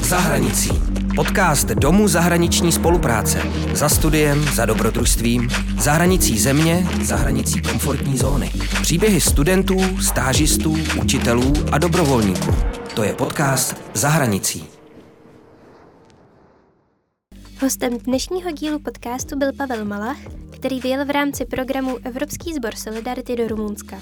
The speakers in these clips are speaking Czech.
Za hranicí. Podcast Domu zahraniční spolupráce. Za studiem, za dobrodružstvím, za hranicí země, za hranicí komfortní zóny. Příběhy studentů, stážistů, učitelů a dobrovolníků. To je podcast Za hranicí. Hostem dnešního dílu podcastu byl Pavel Malach, který vyjel v rámci programu Evropský sbor Solidarity do Rumunska.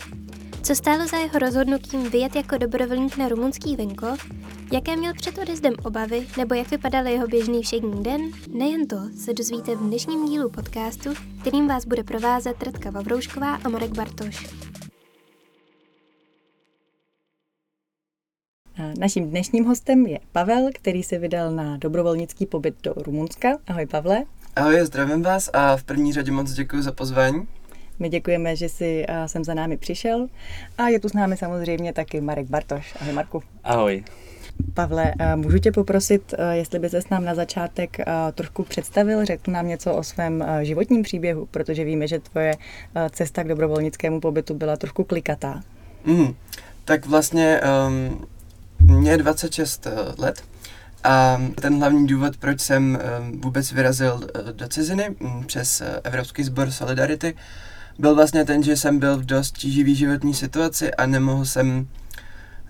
Co stálo za jeho rozhodnutím vyjet jako dobrovolník na rumunský venkov, jaké měl před odjezdem obavy nebo jak vypadal jeho běžný všední den, nejen to se dozvíte v dnešním dílu podcastu, kterým vás bude provázet Radka Vavroušková a Marek Bartoš. Naším dnešním hostem je Pavel, který se vydal na dobrovolnický pobyt do Rumunska. Ahoj Pavle. Ahoj, zdravím vás a v první řadě moc děkuji za pozvání. My děkujeme, že jsi sem za námi přišel a je tu s námi samozřejmě taky Marek Bartoš. Ahoj Marku. Ahoj. Pavle, můžu tě poprosit, jestli by se s nám na začátek trošku představil, řekl nám něco o svém životním příběhu, protože víme, že tvoje cesta k dobrovolnickému pobytu byla trošku klikatá. Mm, tak vlastně um, mě je 26 let a ten hlavní důvod, proč jsem um, vůbec vyrazil do ciziny um, přes Evropský sbor Solidarity, byl vlastně ten, že jsem byl v dost tíživý životní situaci a nemohl jsem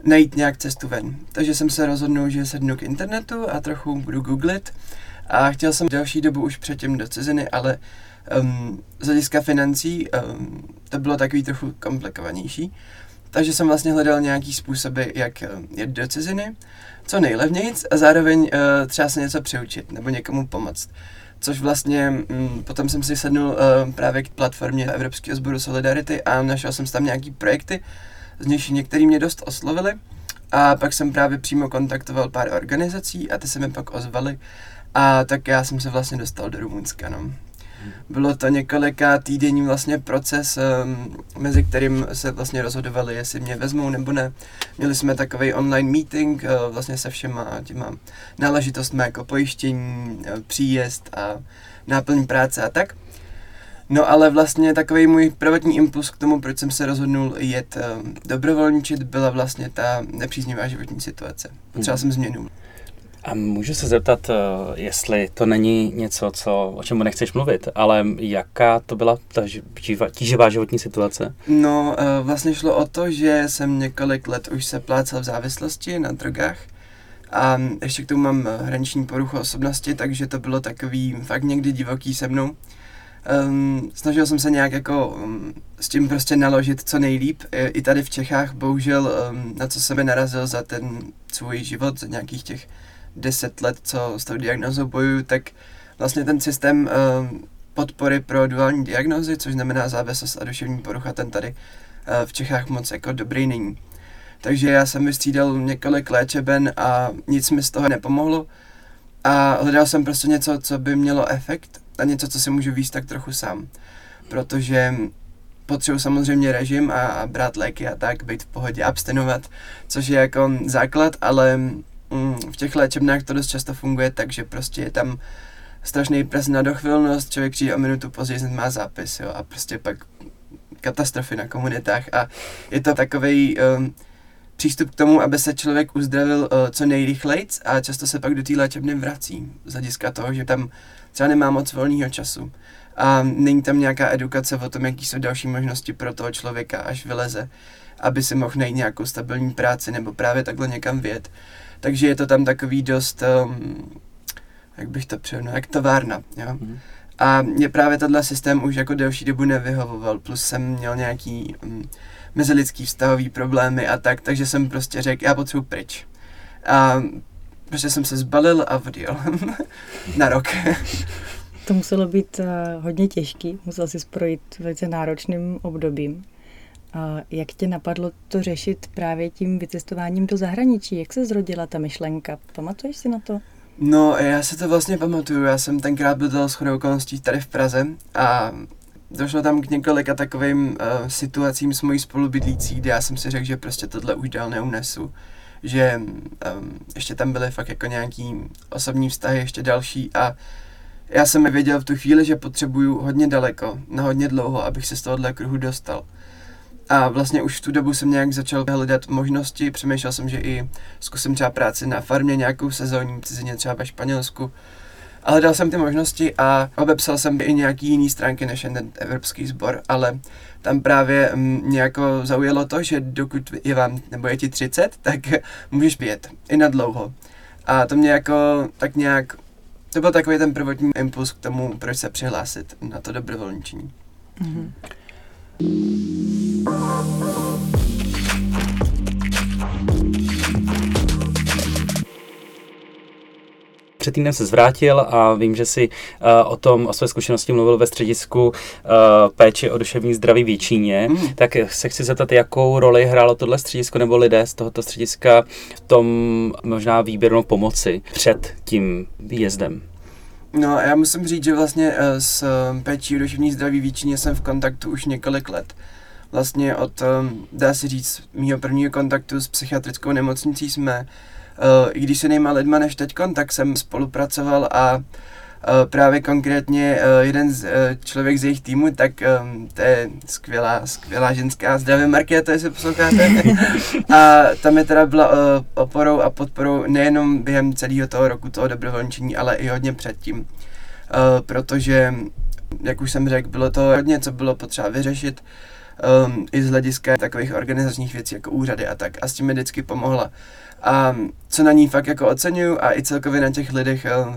najít nějak cestu ven. Takže jsem se rozhodnul, že sednu k internetu a trochu budu googlit. A chtěl jsem další dobu už předtím do ciziny, ale um, z hlediska financí um, to bylo takový trochu komplikovanější. Takže jsem vlastně hledal nějaký způsoby, jak jet do ciziny, co nejlevnějc a zároveň uh, třeba se něco přeučit nebo někomu pomoct. Což vlastně mm, potom jsem si sednul uh, právě k platformě Evropského sboru Solidarity a našel jsem tam nějaký projekty, z nich některý mě dost oslovili. A pak jsem právě přímo kontaktoval pár organizací a ty se mi pak ozvali. A tak já jsem se vlastně dostal do Rumunska, no. Bylo to několika týdenní vlastně proces, um, mezi kterým se vlastně rozhodovali, jestli mě vezmou nebo ne. Měli jsme takový online meeting uh, vlastně se všema těma náležitostmi jako pojištění, uh, příjezd a náplň práce a tak. No ale vlastně takový můj prvotní impuls k tomu, proč jsem se rozhodnul jet um, dobrovolničit, byla vlastně ta nepříznivá životní situace. Potřeboval jsem změnu. A můžu se zeptat, eh, jestli to není něco, co, o čem nechceš mluvit, ale jaká to byla ta tíživá životní situace? No, eh, vlastně šlo o to, že jsem několik let už se plácal v závislosti na drogách a ještě k tomu mám hraniční poruchu osobnosti, takže to bylo takový fakt někdy divoký se mnou. Um, snažil jsem se nějak jako um, s tím prostě naložit co nejlíp. I, i tady v Čechách bohužel um, na co jsem narazil za ten svůj život, za nějakých těch deset let, co s tou diagnozou bojuju, tak vlastně ten systém uh, podpory pro duální diagnózy, což znamená závislost a duševní porucha, ten tady uh, v Čechách moc jako dobrý není. Takže já jsem vystřídal několik léčeben a nic mi z toho nepomohlo. A hledal jsem prostě něco, co by mělo efekt a něco, co si můžu výst tak trochu sám. Protože potřebuji samozřejmě režim a, a brát léky a tak, být v pohodě, abstinovat, což je jako základ, ale v těch léčebnách to dost často funguje tak, že prostě je tam strašný pres na dochvilnost, člověk přijde o minutu později, má zápis, jo, a prostě pak katastrofy na komunitách a je to takový um, přístup k tomu, aby se člověk uzdravil uh, co nejrychleji a často se pak do té léčebny vrací z hlediska toho, že tam třeba nemá moc volného času a není tam nějaká edukace o tom, jaký jsou další možnosti pro toho člověka, až vyleze, aby si mohl najít nějakou stabilní práci nebo právě takhle někam vět. Takže je to tam takový dost, um, jak bych to přehnul, jak továrna, jo. Mm. A mě právě tenhle systém už jako delší dobu nevyhovoval, plus jsem měl nějaký um, mezilidský vztahový problémy a tak, takže jsem prostě řekl, já potřebuji pryč. A prostě jsem se zbalil a odjel na rok. to muselo být uh, hodně těžký, musel si projít velice náročným obdobím. Uh, jak tě napadlo to řešit právě tím vycestováním do zahraničí? Jak se zrodila ta myšlenka? Pamatuješ si na to? No, já se to vlastně pamatuju. Já jsem tenkrát bydlel s okolností tady v Praze a došlo tam k několika takovým uh, situacím s mojí spolubydlící, kde já jsem si řekl, že prostě tohle už dál neunesu. Že um, ještě tam byly fakt jako nějaký osobní vztahy, ještě další a já jsem věděl v tu chvíli, že potřebuju hodně daleko, na hodně dlouho, abych se z tohohle kruhu dostal. A vlastně už v tu dobu jsem nějak začal hledat možnosti, přemýšlel jsem, že i zkusím třeba práci na farmě nějakou sezónní cizině třeba ve Španělsku. A hledal jsem ty možnosti a obepsal jsem i nějaký jiný stránky než jen ten evropský sbor, ale tam právě mě jako zaujalo to, že dokud je vám, nebo je ti 30, tak můžeš pět, i na dlouho. A to mě jako tak nějak, to byl takový ten prvotní impuls k tomu, proč se přihlásit na to dobrovolničení. Mm-hmm. Před týdnem se zvrátil a vím, že si uh, o tom, o své zkušenosti mluvil ve středisku uh, péči o duševní zdraví v Číně. Mm. Tak se chci zeptat, jakou roli hrálo tohle středisko nebo lidé z tohoto střediska v tom možná výběru pomoci před tím výjezdem? No já musím říct, že vlastně s péčí o duševní zdraví v Číně jsem v kontaktu už několik let. Vlastně od, dá se říct, mého prvního kontaktu s psychiatrickou nemocnicí jsme i když se nejma lidma než teďkon, tak jsem spolupracoval a právě konkrétně uh, jeden z, uh, člověk z jejich týmu, tak um, to je skvělá, skvělá ženská, zdravě Markéta, jestli posloucháte. a tam je teda byla oporou a podporou nejenom během celého toho roku toho dobrovolničení, ale i hodně předtím. Protože, jak už jsem řekl, bylo to hodně, co bylo potřeba vyřešit um, i z hlediska takových organizačních věcí jako úřady a tak. A s tím mi vždycky pomohla. A co na ní fakt jako oceňuju a i celkově na těch lidech um,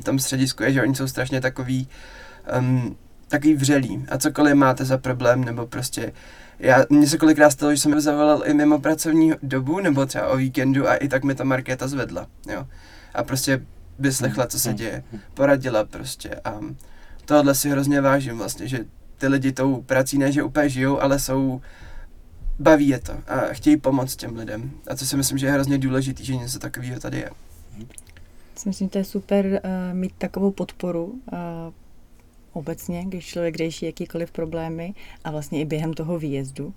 v tom středisku je, že oni jsou strašně takový, um, takový vřelí. A cokoliv máte za problém, nebo prostě já, mně se kolikrát stalo, že jsem zavolal i mimo pracovní dobu, nebo třeba o víkendu a i tak mi ta Markéta zvedla, jo. A prostě vyslechla, co se hmm. děje, poradila prostě a tohle si hrozně vážím vlastně, že ty lidi tou prací ne, že úplně žijou, ale jsou, baví je to a chtějí pomoct těm lidem. A co si myslím, že je hrozně důležitý, že něco takového tady je. Myslím, že to je super uh, mít takovou podporu uh, obecně, když člověk řeší jakýkoliv problémy a vlastně i během toho výjezdu.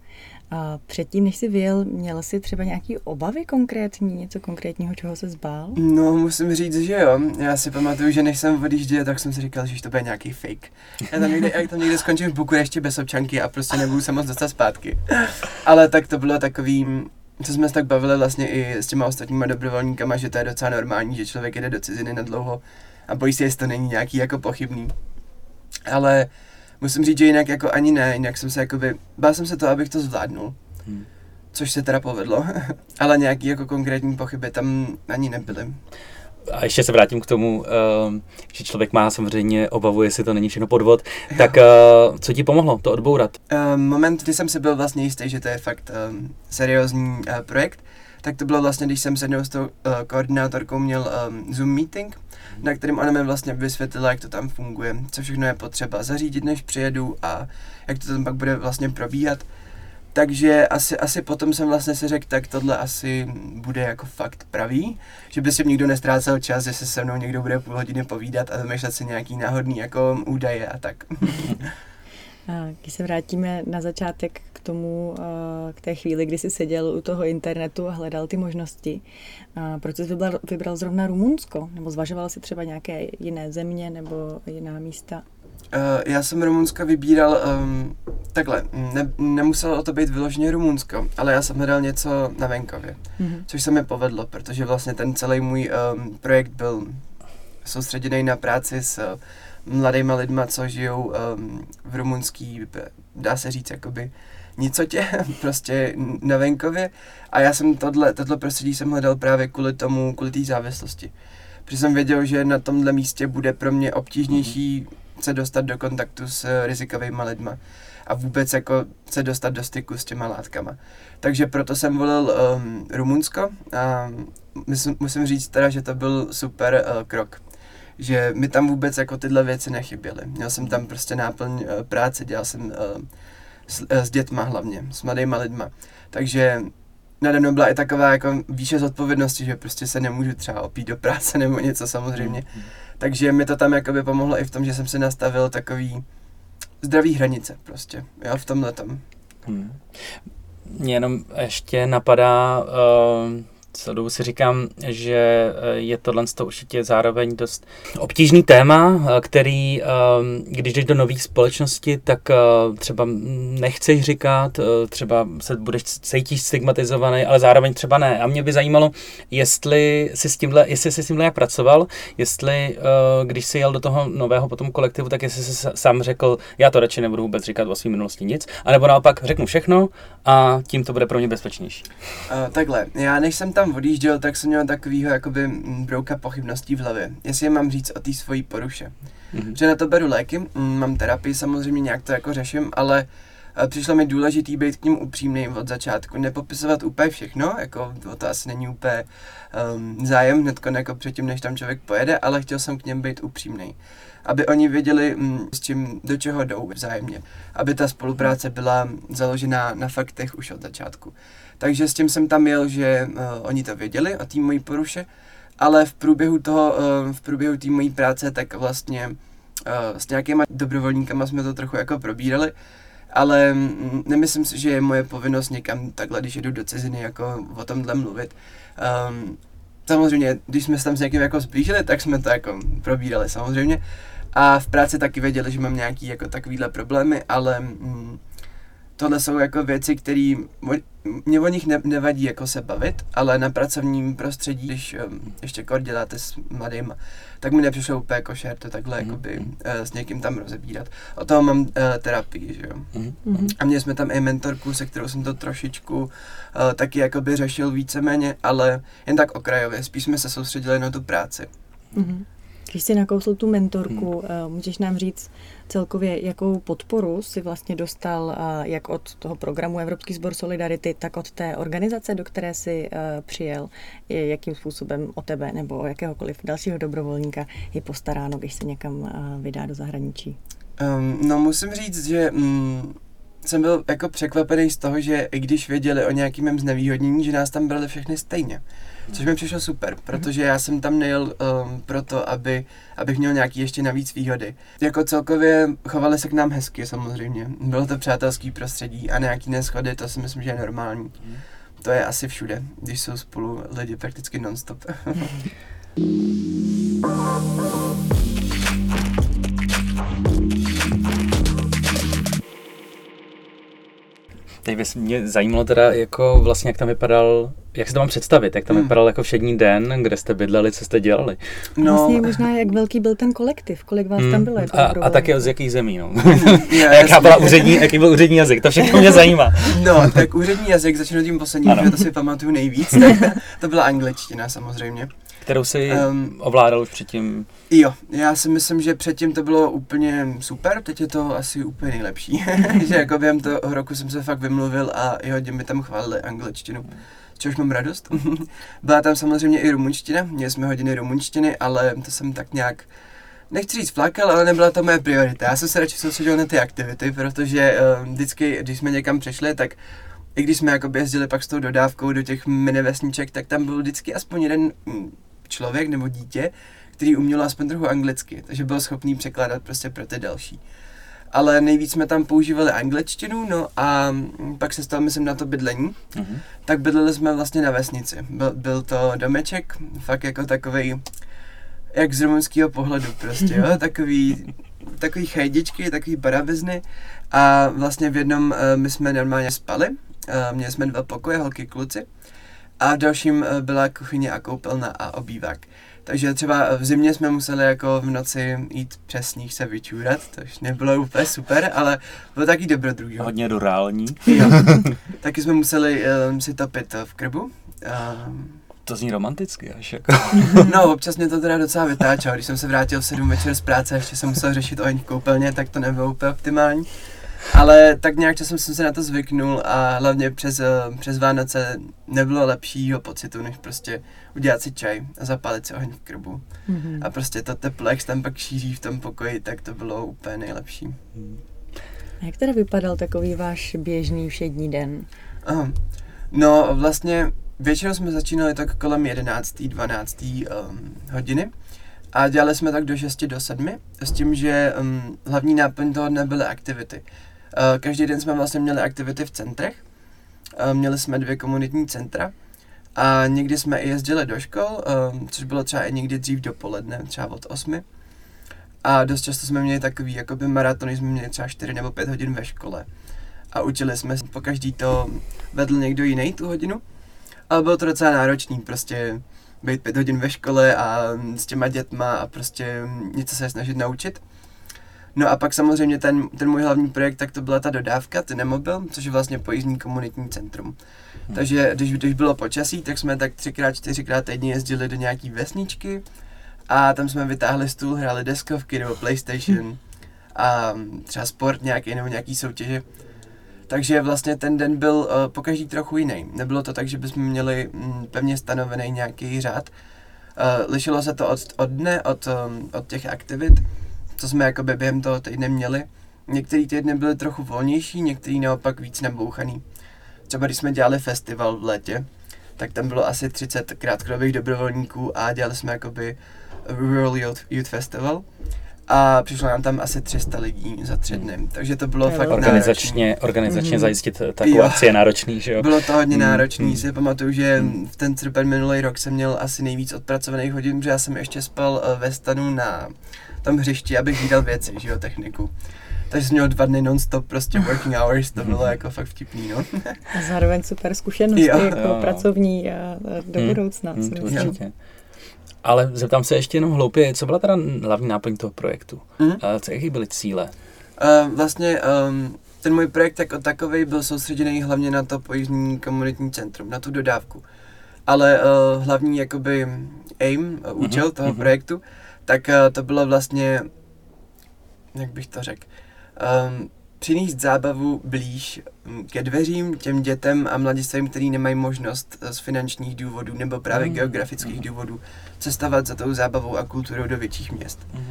A předtím, než jsi vyjel, měl jsi třeba nějaký obavy konkrétní, něco konkrétního, čeho se zbál? No, musím říct, že jo. Já si pamatuju, že než jsem odjížděl, tak jsem si říkal, že to bude nějaký fake. Já tam někde, já tam někde skončím v Bukurešti bez občanky a prostě nebudu se moc dostat zpátky. Ale tak to bylo takový, co jsme se tak bavili vlastně i s těma ostatníma dobrovolníkama, že to je docela normální, že člověk jede do ciziny na dlouho a bojí se, jestli to není nějaký jako pochybný. Ale musím říct, že jinak jako ani ne, jinak jsem se jakoby, bál jsem se to, abych to zvládnul. Hmm. Což se teda povedlo, ale nějaký jako konkrétní pochyby tam ani nebyly. A ještě se vrátím k tomu, ehm, že člověk má samozřejmě obavu, jestli to není všechno podvod. Tak eh, co ti pomohlo to odbourat? Um, moment, kdy jsem si byl vlastně jistý, že to je fakt um, seriózní uh, projekt, tak to bylo vlastně, když jsem s jednou s tou uh, koordinátorkou měl Zoom meeting, na kterým ona mi vlastně vysvětlila, jak to tam funguje, co všechno je potřeba zařídit, než přijedu a jak to tam pak bude vlastně probíhat. Takže asi, asi potom jsem vlastně si řekl, tak tohle asi bude jako fakt pravý, že by si nikdo nestrácel čas, že se se mnou někdo bude půl hodiny povídat a vymýšlet si nějaký náhodný jako údaje a tak. Když se vrátíme na začátek k tomu, k té chvíli, kdy jsi seděl u toho internetu a hledal ty možnosti, proč jsi vybral, vybral zrovna Rumunsko? Nebo zvažoval si třeba nějaké jiné země nebo jiná místa? Uh, já jsem Rumunsko vybíral um, takhle, ne, nemuselo to být vyloženě Rumunsko, ale já jsem hledal něco na venkově, mm-hmm. což se mi povedlo, protože vlastně ten celý můj um, projekt byl soustředěný na práci s mladýma lidma, co žijou um, v rumunský, dá se říct, jakoby nicotě, prostě na venkově. A já jsem tohle, tohle prostředí jsem hledal právě kvůli tomu, kvůli té závislosti. Protože jsem věděl, že na tomhle místě bude pro mě obtížnější se dostat do kontaktu s rizikovými lidma a vůbec jako se dostat do styku s těma látkama. Takže proto jsem volil um, Rumunsko a musím, musím říct teda, že to byl super uh, krok že mi tam vůbec jako tyhle věci nechyběly. Měl jsem tam prostě náplň uh, práce, dělal jsem uh, s, uh, s dětma hlavně, s mladýma lidma. Takže nade mnou byla i taková jako výše zodpovědnosti, že prostě se nemůžu třeba opít do práce nebo něco samozřejmě. Mm. Takže mi to tam jakoby pomohlo i v tom, že jsem si nastavil takový zdravý hranice prostě, jo, v tomhle tom. Hmm. Mě jenom ještě napadá, uh, celou dobu si říkám, že eh, je tohle určitě zároveň dost obtížný téma, eh, který, eh, když jdeš do nové společnosti, tak třeba nechceš říkat, třeba se budeš cítit stigmatizovaný, ale zároveň třeba ne. A mě by zajímalo, jestli jsi s tímhle, jestli jsi s tímhle jak pracoval, jestli, když jsi jel do toho nového potom kolektivu, tak jestli jsi sám řekl, já to radši nebudu vůbec říkat o své minulosti nic, anebo naopak řeknu všechno a tím to bude pro mě bezpečnější. Uh, takhle, já než jsem tam odjížděl, tak jsem měl takovýho jakoby brouka pochybností v hlavě, jestli je mám říct o té svojí poruše. Mm-hmm. Že na to beru léky, mám terapii, samozřejmě nějak to jako řeším, ale uh, přišlo mi důležitý být k ním upřímný od začátku, nepopisovat úplně všechno, jako to, to asi není úplně um, zájem hned jako předtím, než tam člověk pojede, ale chtěl jsem k něm být upřímný aby oni věděli, mm, s čím, do čeho jdou vzájemně. Aby ta spolupráce byla založená na faktech už od začátku. Takže s tím jsem tam jel, že uh, oni to věděli o té mojí poruše, ale v průběhu toho, uh, v průběhu té mojí práce, tak vlastně uh, s nějakýma dobrovolníkama jsme to trochu jako probírali, ale mm, nemyslím si, že je moje povinnost někam takhle, když jdu do ciziny, jako o tomhle mluvit. Um, samozřejmě, když jsme se tam s někým jako zblížili, tak jsme to jako probírali samozřejmě. A v práci taky věděli, že mám nějaký jako takovýhle problémy, ale mm, tohle jsou jako věci, které mě o nich ne, nevadí jako se bavit, ale na pracovním prostředí, když um, ještě kor děláte s mladým, tak mi nepřišlo úplně košer to takhle mm. jakoby uh, s někým tam rozebírat. O toho mám uh, terapii, že jo. Mm. A měli jsme tam i mentorku, se kterou jsem to trošičku uh, taky jakoby řešil víceméně, ale jen tak okrajově, spíš jsme se soustředili na tu práci. Mm. Když jsi nakousl tu mentorku, hmm. můžeš nám říct celkově, jakou podporu si vlastně dostal eh, jak od toho programu Evropský sbor Solidarity, tak od té organizace, do které si eh, přijel, jakým způsobem o tebe nebo o jakéhokoliv dalšího dobrovolníka je postaráno, když se někam vydá do zahraničí? Um, no musím říct, že um, jsem byl jako překvapený z toho, že i když věděli o nějakým mém znevýhodnění, že nás tam brali všechny stejně. Což mi přišlo super, protože já jsem tam nejel um, proto, aby, abych měl nějaký ještě navíc výhody. Jako celkově chovali se k nám hezky samozřejmě. Bylo to přátelský prostředí a nějaký neschody, to si myslím, že je normální. To je asi všude, když jsou spolu lidi prakticky nonstop. Teď by mě zajímalo teda, jako vlastně, jak tam vypadal, jak se to mám představit, jak tam hmm. vypadal jako všední den, kde jste bydleli, co jste dělali. No. Vlastně možná, jak velký byl ten kolektiv, kolik vás hmm. tam bylo. Jako a, a taky z jakých zemí, no. a jaká byla úřední, jaký byl úřední jazyk, to všechno mě zajímá. no, tak úřední jazyk, začnu tím posledním, že to si pamatuju nejvíc, tak to byla angličtina samozřejmě kterou si um, ovládal už předtím. Jo, já si myslím, že předtím to bylo úplně super, teď je to asi úplně nejlepší. že jako během toho roku jsem se fakt vymluvil a i hodně mi tam chválili angličtinu, což mám radost. Byla tam samozřejmě i rumunština, měli jsme hodiny rumunštiny, ale to jsem tak nějak nechci říct flakal, ale nebyla to moje priorita. Já jsem se radši soustředil na ty aktivity, protože uh, vždycky, když jsme někam přešli, tak i když jsme jako jezdili pak s tou dodávkou do těch mini vesniček, tak tam byl vždycky aspoň jeden člověk nebo dítě, který uměl aspoň trochu anglicky, takže byl schopný překládat prostě pro ty další. Ale nejvíc jsme tam používali angličtinu, no a pak se stalo, myslím, na to bydlení. Mm-hmm. Tak bydleli jsme vlastně na vesnici. Byl, byl to domeček, fakt jako takový, jak z rumunského pohledu prostě, jo? takový, takový chajdičky, takový barabizny a vlastně v jednom uh, my jsme normálně spali, uh, měli jsme dva pokoje, holky, kluci a v dalším uh, byla kuchyně a koupelna a obývák. Takže třeba v zimě jsme museli jako v noci jít přes sníh se vyčůrat, což nebylo úplně super, ale bylo taky dobrodružný. Hodně rurální. Jo. taky jsme museli um, si topit v krbu. Um, to zní romanticky až jako. no, občas mě to teda docela vytáčelo. Když jsem se vrátil v 7 večer z práce a ještě jsem musel řešit oheň v koupelně, tak to nebylo úplně optimální. Ale tak nějak časem jsem se na to zvyknul a hlavně přes, eh, přes Vánoce nebylo lepšího pocitu, než prostě udělat si čaj a zapálit si oheň v krbu. Mm-hmm. A prostě to teplo, jak tam pak šíří v tom pokoji, tak to bylo úplně nejlepší. Mm. A jak teda vypadal takový váš běžný všední den? Aha. No vlastně většinou jsme začínali tak kolem 11. 12. Um, hodiny a dělali jsme tak do 6 do 7 s tím, že um, hlavní náplň toho dne byly aktivity. Uh, každý den jsme vlastně měli aktivity v centrech. Uh, měli jsme dvě komunitní centra A někdy jsme i jezdili do škol, um, což bylo třeba i někdy dřív dopoledne, třeba od 8. A dost často jsme měli takový jakoby maratony, jsme měli třeba 4 nebo 5 hodin ve škole. A učili jsme, po každý to vedl někdo jiný tu hodinu. Ale bylo to docela náročný, prostě být pět hodin ve škole a s těma dětma a prostě něco se snažit naučit. No a pak samozřejmě ten, ten můj hlavní projekt, tak to byla ta dodávka, ten nemobil, což je vlastně pojízdní komunitní centrum. Hmm. Takže když, když bylo počasí, tak jsme tak třikrát, čtyřikrát týdně jezdili do nějaký vesničky a tam jsme vytáhli stůl, hráli deskovky nebo PlayStation a třeba sport nějaký nebo nějaký soutěže. Takže vlastně ten den byl uh, po každý trochu jiný. Nebylo to tak, že bychom měli mm, pevně stanovený nějaký řád. Uh, lišilo se to od, od dne, od, um, od těch aktivit, co jsme jakoby během toho týdne měli. Některý týdny byly trochu volnější, některý naopak víc nabouchaný. Třeba když jsme dělali festival v létě, tak tam bylo asi 30 krátkodobých dobrovolníků a dělali jsme jakoby Rural Youth, Youth Festival a přišlo nám tam asi 300 lidí za tři dny, takže to bylo fakt organizačně, náročný. Organizačně mm-hmm. zajistit takovou akci je náročný, že jo? Bylo to hodně mm, náročný, mm. si pamatuju, že mm. v ten srpen minulý rok jsem měl asi nejvíc odpracovaných hodin, protože já jsem ještě spal eh, ve stanu na tom hřišti, abych viděl věci, že jo, techniku. Takže jsem měl dva dny non-stop prostě working hours, to bylo jako fakt vtipný, no. A zároveň super zkušenosti jo. jako jo. pracovní a do mm. budoucna. Mm, určitě. Ale zeptám se ještě jenom hloupě, co byla teda hlavní náplň toho projektu? Mm. A co jaký byly cíle? Uh, vlastně um, ten můj projekt jako takový byl soustředěný hlavně na to pojízdní komunitní centrum, na tu dodávku. Ale uh, hlavní jakoby aim, uh, účel mm-hmm. toho mm-hmm. projektu, tak uh, to bylo vlastně, jak bych to řekl, um, přinést zábavu blíž mm, ke dveřím těm dětem a mladistvím, který nemají možnost z finančních důvodů nebo právě mm. geografických mm. důvodů cestovat za tou zábavou a kulturou do větších měst. Mm.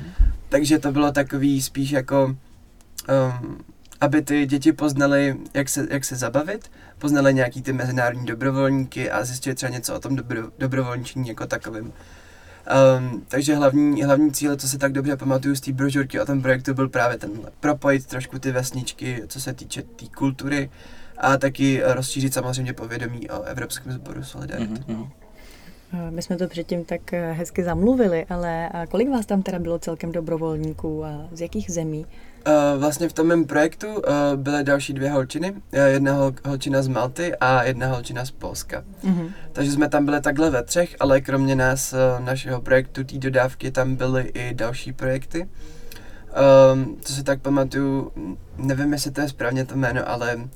Takže to bylo takový spíš jako, um, aby ty děti poznaly, jak se, jak se zabavit, poznaly nějaký ty mezinárodní dobrovolníky a zjistili třeba něco o tom dobro, dobrovolničení jako takovým. Um, takže hlavní, hlavní cíle, co se tak dobře pamatuju z té brožurky o tom projektu, byl právě ten propojit trošku ty vesničky, co se týče té tý kultury a taky rozšířit samozřejmě povědomí o Evropském sboru Solidarity. Mm-hmm. My jsme to předtím tak eh, hezky zamluvili, ale kolik vás tam teda bylo celkem dobrovolníků a z jakých zemí? Uh, vlastně v tom mém projektu uh, byly další dvě holčiny. Uh, jedna hol, holčina z Malty a jedna holčina z Polska. Uh-huh. Takže jsme tam byli takhle ve třech, ale kromě nás, uh, našeho projektu, té dodávky, tam byly i další projekty. Um, co si tak pamatuju, nevím, jestli to je správně to jméno, ale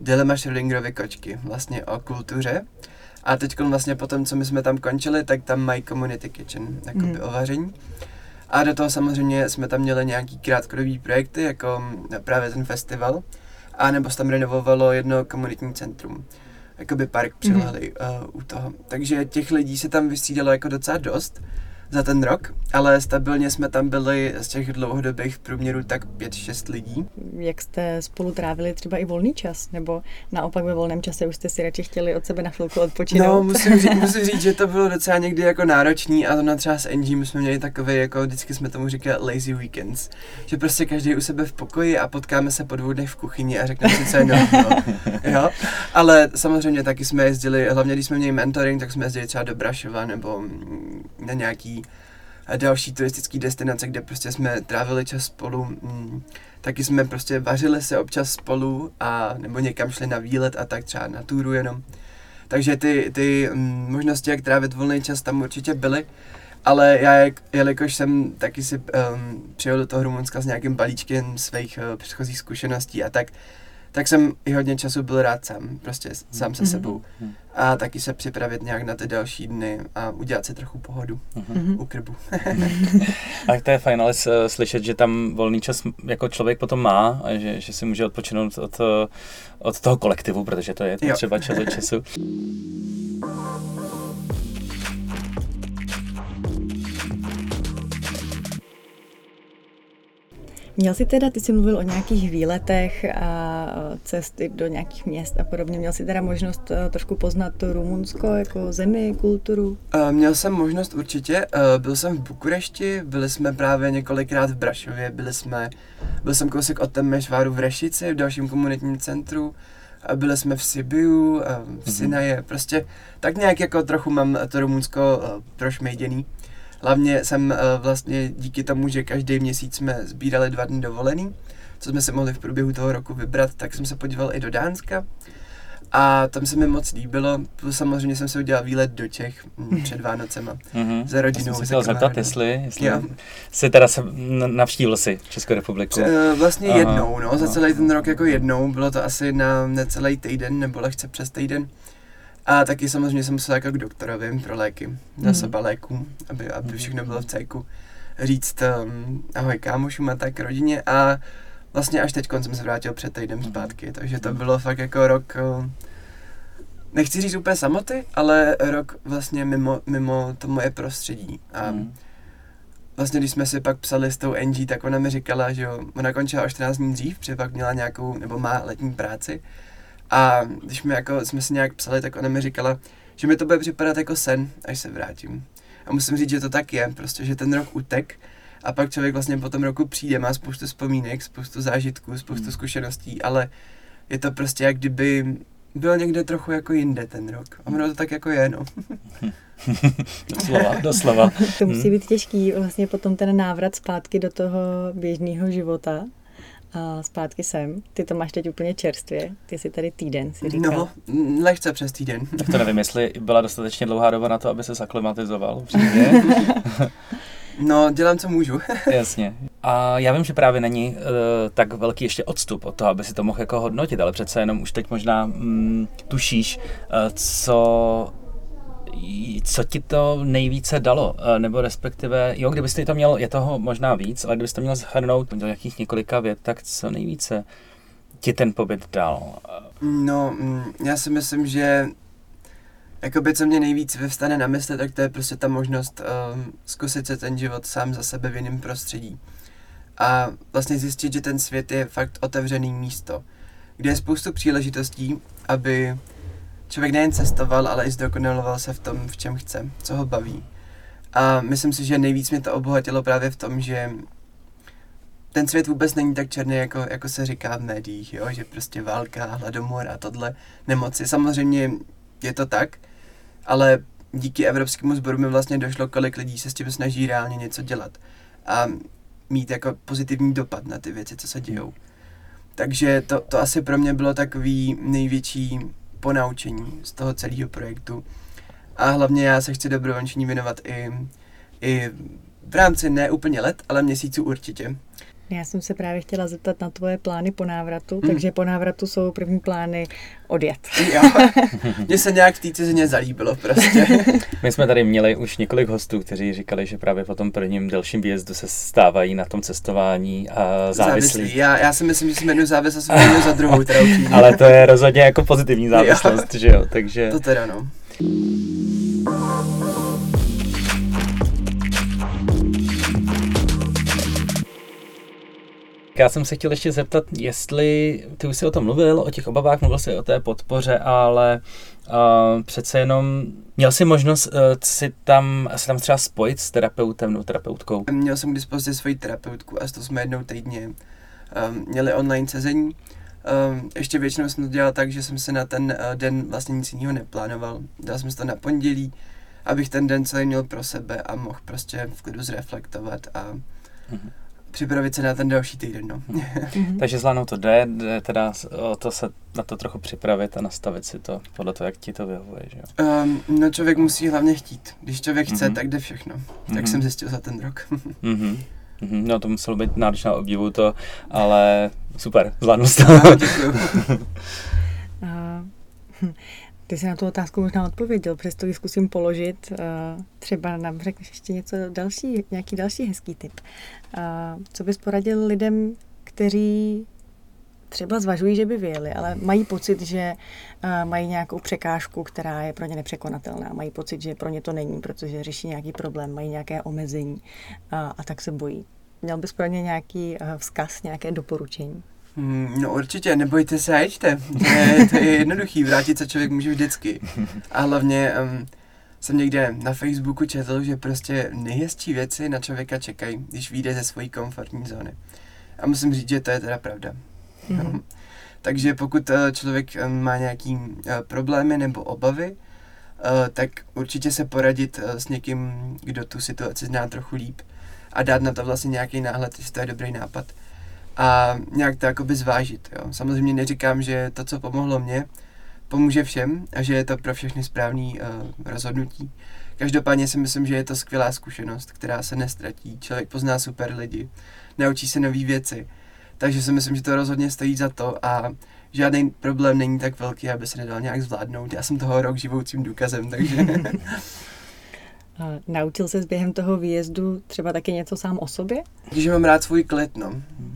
Dilema Schrödingerovy kočky, vlastně o kultuře. A teď vlastně po tom, co my jsme tam končili, tak tam mají community kitchen, jakoby mm. o vaření. A do toho samozřejmě jsme tam měli nějaký krátkodobý projekty, jako právě ten festival, a nebo se tam renovovalo jedno komunitní centrum. Jakoby park přilehlý mm-hmm. uh, u toho. Takže těch lidí se tam vystřídalo jako docela dost za ten rok, ale stabilně jsme tam byli z těch dlouhodobých průměrů tak 5-6 lidí. Jak jste spolu trávili třeba i volný čas, nebo naopak ve volném čase už jste si radši chtěli od sebe na chvilku odpočinout? No, musím říct, musím říct že to bylo docela někdy jako náročný a na třeba s my jsme měli takové, jako vždycky jsme tomu říkali lazy weekends, že prostě každý u sebe v pokoji a potkáme se po dvou dnech v kuchyni a řekneme si, co je no, jo? Ale samozřejmě taky jsme jezdili, hlavně když jsme měli mentoring, tak jsme jezdili třeba do Brašova nebo na nějaký další turistické destinace, kde prostě jsme trávili čas spolu. Mm, taky jsme prostě vařili se občas spolu a nebo někam šli na výlet a tak třeba na túru jenom. Takže ty, ty mm, možnosti, jak trávit volný čas, tam určitě byly. Ale já, jelikož jsem taky si um, přijel do toho Rumunska s nějakým balíčkem svých uh, předchozích zkušeností a tak, tak jsem i hodně času byl rád sám, prostě sám se mm-hmm. sebou. A taky se připravit nějak na ty další dny a udělat si trochu pohodu mm-hmm. u krbu. tak to je fajn, ale slyšet, že tam volný čas jako člověk potom má a že, že si může odpočinout od, od toho kolektivu, protože to je třeba čas od času. Měl jsi teda, ty jsi mluvil o nějakých výletech a cesty do nějakých měst a podobně. Měl jsi teda možnost e, trošku poznat to Rumunsko jako zemi, kulturu? Uh, měl jsem možnost určitě. Byl jsem v Bukurešti, byli jsme právě několikrát v Brašově, byli jsme, byl jsem kousek od Temešváru v Rešici, v dalším komunitním centru. A byli jsme v Sibiu, a v Mhm. Sinaje, prostě tak nějak jako trochu mám to Rumunsko prošmejděný. Hlavně jsem uh, vlastně díky tomu, že každý měsíc jsme sbírali dva dny dovolený, co jsme si mohli v průběhu toho roku vybrat, tak jsem se podíval i do Dánska. A tam se mi moc líbilo, samozřejmě jsem se udělal výlet do Čech mm, před Vánocema. Mhm. Za rodinou, Já jsem se chtěl zeptat, jestli, jestli Jo. jsi teda se, navštívil si Českou republiku. Eh, Vlastně Aha, jednou, no, za aha. celý ten rok jako jednou, bylo to asi na necelý týden, nebo lehce přes týden. A taky samozřejmě jsem musel jako k doktorovi pro léky, za Mhm. léků, aby, aby Mhm. všechno bylo v cejku. Říct um, ahoj kámošům a tak rodině a vlastně až teď jsem se vrátil před týdnem Mhm. zpátky, takže to bylo fakt jako rok, uh, nechci říct úplně samoty, ale rok vlastně mimo, mimo to moje prostředí. A. Vlastně, když jsme si pak psali s tou Angie, tak ona mi říkala, že jo, ona končila o 14 dní dřív, protože pak měla nějakou, nebo má letní práci. A když mi jako, jsme si nějak psali, tak ona mi říkala, že mi to bude připadat jako sen, až se vrátím. A musím říct, že to tak je, prostě, že ten rok utek a pak člověk vlastně po tom roku přijde, má spoustu vzpomínek, spoustu zážitků, spoustu Hmm. zkušeností, ale je to prostě jak kdyby byl někde trochu jako jinde ten rok. A ono to tak jako je, no. Doslova, doslova. To musí Hmm. být těžký, vlastně potom ten návrat zpátky do toho běžného života a zpátky sem. Ty to máš teď úplně čerstvě, ty jsi tady týden, si říkal. No, lehce přes týden. Tak to nevím, jestli byla dostatečně dlouhá doba na to, aby se zaklimatizoval. No, dělám, co můžu. Jasně. A já vím, že právě není uh, tak velký ještě odstup od toho, aby si to mohl jako hodnotit, ale přece jenom už teď možná mm, tušíš, uh, co co ti to nejvíce dalo, Eh, nebo respektive, jo, kdybyste to měl, je toho možná víc, ale kdybyste měl zhrnout do nějakých několika vět, tak co nejvíce ti ten pobyt dal? No, mm, já si myslím, že jakoby co mě nejvíc vyvstane na mysli, tak to je prostě ta možnost um, zkusit se ten život sám za sebe v jiném prostředí. A vlastně zjistit, že ten svět je fakt otevřený místo, kde je spoustu příležitostí, aby člověk nejen cestoval, ale i zdokonaloval se v tom, v čem chce, co ho baví. A myslím si, že nejvíc mě to obohatilo právě v tom, že ten svět vůbec není tak černý, jako, jako se říká v médiích, jo? že prostě válka, hladomor a tohle nemoci. Samozřejmě je to tak, ale díky Evropskému sboru mi vlastně došlo, kolik lidí se s tím snaží reálně něco dělat a mít jako pozitivní dopad na ty věci, co se dějou. Takže to, to asi pro mě bylo takový největší ponaučení z toho celého projektu. A hlavně já se chci dobrovolniční věnovat i, i v rámci ne úplně let, ale měsíců určitě. Já jsem se právě chtěla zeptat na tvoje plány po návratu, Hmm. takže po návratu jsou první plány odjet. Jo, mně se nějak v té cizině zalíbilo prostě. My jsme tady měli už několik hostů, kteří říkali, že právě po tom prvním delším výjezdu se stávají na tom cestování a závislí. Já, já si myslím, že jsme jednu závislost jednu za druhou teda. Ale to je rozhodně jako pozitivní závislost, že jo, takže... To teda no. Já jsem se chtěl ještě zeptat, jestli, ty už jsi o tom mluvil, o těch obavách, mluvil jsi o té podpoře, ale uh, přece jenom měl jsi možnost uh, si tam, si tam třeba spojit s terapeutem nebo terapeutkou. Měl jsem k dispozici svoji terapeutku a to jsme jednou týdně um, měli online sezení. Um, ještě většinou jsem to dělal tak, že jsem se na ten uh, den vlastně nic jiného neplánoval. Dal jsem si to na pondělí, abych ten den celý měl pro sebe a mohl prostě v klidu zreflektovat a Mhm. Připravit se na ten další týden. No. Mhm. Takže zvládnout to jde, jde teda o to se na to trochu připravit a nastavit si to podle toho, jak ti to vyhovuje, že jo. Um, no člověk musí hlavně chtít. Když člověk chce, Mhm. tak jde všechno. Tak Mhm. jsem zjistil za ten rok. Mhm. Mhm. No to muselo být náročná obdivu to, ale super, zvládnu to. Děkuju. Ty jsi na tu otázku možná odpověděl, přesto ji zkusím položit. A, třeba nám řekneš ještě něco další, nějaký další hezký tip. A, co bys poradil lidem, kteří třeba zvažují, že by vyjeli, ale mají pocit, že a, mají nějakou překážku, která je pro ně nepřekonatelná. Mají pocit, že pro ně to není, protože řeší nějaký problém, mají nějaké omezení a, a tak se bojí. Měl bys pro ně nějaký vzkaz, nějaké doporučení? Mm, No určitě, nebojte se a jeďte. To je, to je jednoduchý, vrátit se člověk může vždycky. A hlavně um, jsem někde na Facebooku četl, že prostě nejhezčí věci na člověka čekají, když vyjde ze své komfortní zóny. A musím říct, že to je teda pravda. Mhm. Takže pokud uh, člověk um, má nějaký uh, problémy nebo obavy, uh, tak určitě se poradit uh, s někým, kdo tu situaci zná trochu líp a dát na to vlastně nějaký náhled, jestli to je dobrý nápad a nějak to jakoby zvážit. Jo. Samozřejmě neříkám, že to, co pomohlo mně, pomůže všem a že je to pro všechny správný uh, rozhodnutí. Každopádně si myslím, že je to skvělá zkušenost, která se nestratí. Člověk pozná super lidi, naučí se nové věci. Takže si myslím, že to rozhodně stojí za to a žádný problém není tak velký, aby se nedal nějak zvládnout. Já jsem toho rok živoucím důkazem, takže... Naučil se během toho výjezdu třeba taky něco sám o sobě? Že mám rád svůj klid, no.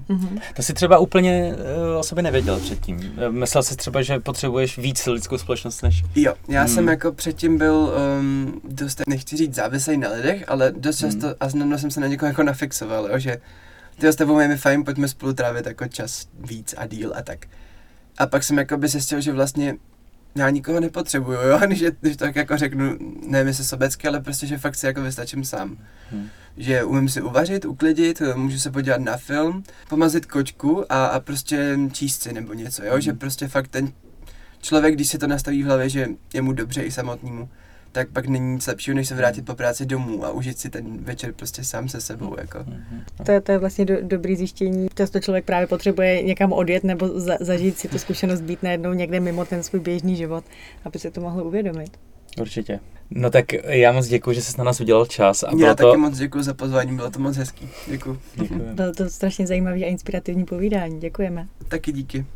Mm-hmm. To si třeba úplně uh, o sobě nevěděl předtím. Eh, myslel jsi třeba, že potřebuješ víc lidskou společnost než... Jo, já hmm. jsem jako předtím byl um, dost, nechci říct závislý na lidech, ale dost hmm. často a znamená jsem se na někoho jako nafixoval, jo, že ty s tebou mi fajn, pojďme spolu trávit jako čas víc a díl a tak. A pak jsem jako by zjistil, že vlastně já nikoho nepotřebuju, jo, když, když tak jako řeknu, nevím jestli sobecky, ale prostě, že fakt si jako vystačím sám. Hmm. Že umím si uvařit, uklidit, můžu se podívat na film, pomazit kočku a, a prostě číst si nebo něco, jo, hmm. že prostě fakt ten člověk, když si to nastaví v hlavě, že je mu dobře i samotnému, tak pak není nic lepšího, než se vrátit po práci domů a užít si ten večer prostě sám se sebou. Jako. To, je, to je vlastně do, dobrý zjištění. Často člověk právě potřebuje někam odjet nebo za, zažít si tu zkušenost být najednou někde mimo ten svůj běžný život, aby se to mohlo uvědomit. Určitě. No tak já moc děkuji, že jsi na nás udělal čas. A já bylo taky to... moc děkuji za pozvání, bylo to moc hezký. Děkuji. Bylo to strašně zajímavé a inspirativní povídání. Děkujeme. Taky díky.